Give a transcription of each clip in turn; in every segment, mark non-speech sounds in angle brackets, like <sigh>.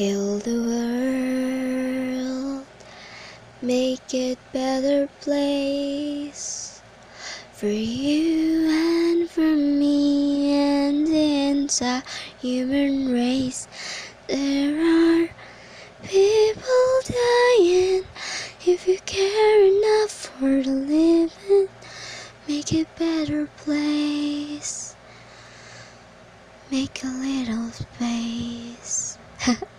Heal the world, make it better place for you and for me and the entire human race. There are people dying. If you care enough for the living, make it better place. Make a little space. <laughs>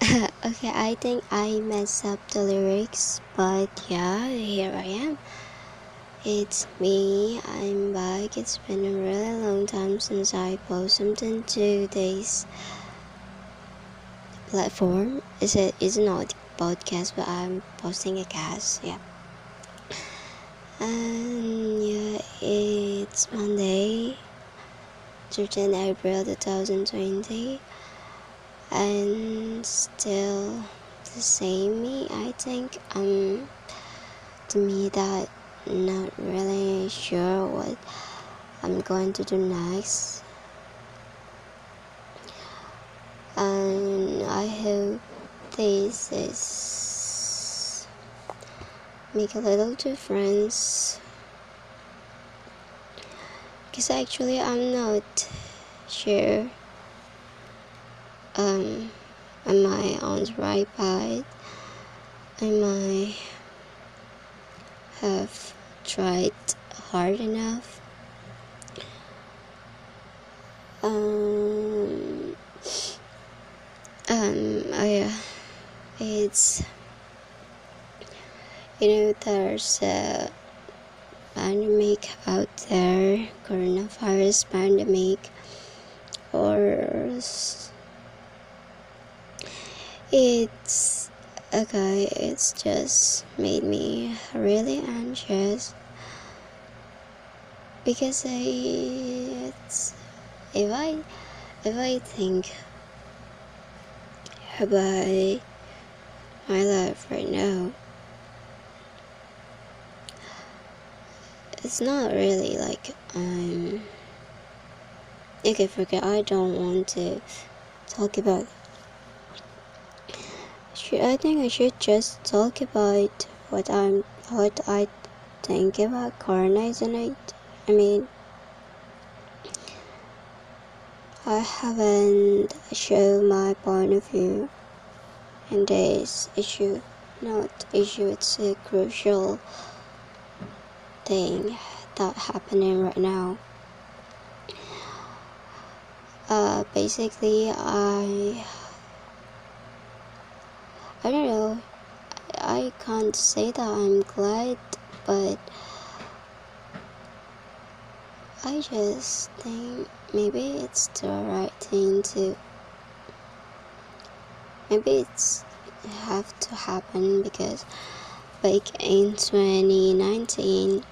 <laughs> Okay, I think I messed up the lyrics, but yeah, here I am. It's me, I'm back. It's been a really long time since I posted something to this platform. Is it is not a podcast, but I'm posting a cast, yeah. And yeah, it's Monday, 13 April 2020, and still the same me. I think um to me that not really sure what I'm going to do next. And I hope this is make a little difference. Because actually I'm not sure um am I on the right path? Am I have tried hard enough. Um, um, I, uh, it's, you know, there's a pandemic out coronavirus pandemic, or it's okay it's just made me really anxious because I if I if I think about my life right now it's not really like um okay forget I don't want to talk about should I think I should just talk about what I'm what I think about coronizing I mean I haven't shown my point of view in this issue not issue it's a crucial thing that happening right now uh basically I I don't know. I can't say that I'm glad, but I just think maybe it's the right thing to. Maybe it's have to happen because back in 2019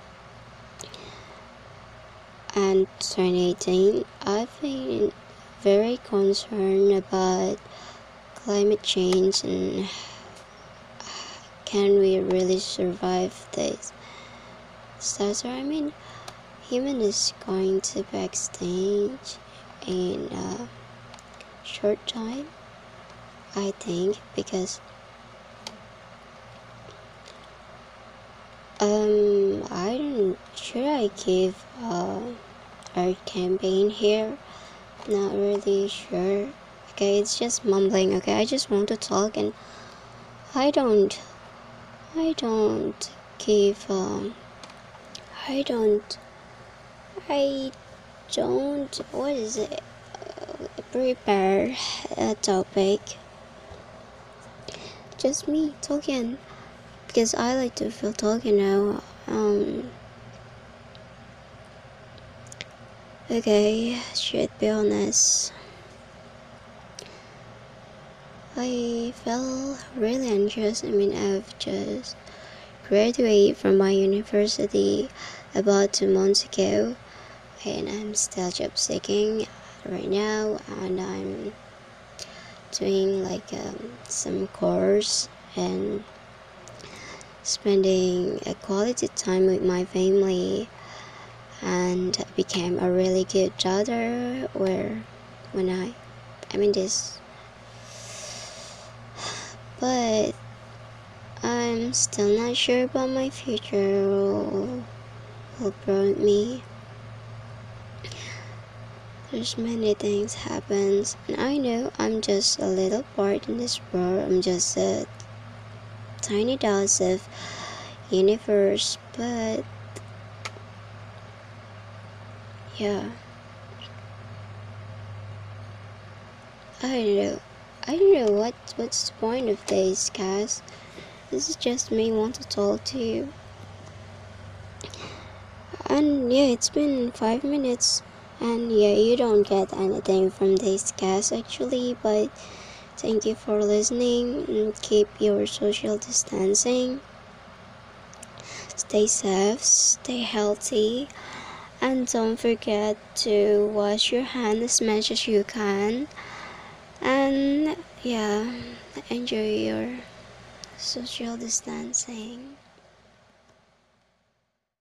and 2018, I've been very concerned about climate change and can we really survive this disaster? I mean, human is going to be extinct in a short time, I think, because um. Should I give uh, our campaign here? Not really sure. Okay it's just mumbling okay? I just want to talk and i don't i don't give um i don't i don't what is it? Prepare a topic. Just me talking because i like to feel talking now um okay should be honest I felt really anxious. I mean, I've just graduated from my university about two months ago, and I'm still job seeking right now, and I'm doing like um, some course and spending a quality time with my family and became a really good daughter where when I I mean this but I'm still not sure about my future will, will bring me. There's many things happens and I know I'm just a little part in this world. I'm just a tiny dose of universe but yeah. I don't know. I don't know what what's the point of this guys. This is just me want to talk to you. And yeah it's been five minutes. And yeah you don't get anything from this cast actually. But thank you for listening. And keep your social distancing. Stay safe. Stay healthy and don't forget to wash your hands as much as you can. And yeah enjoy your social distancing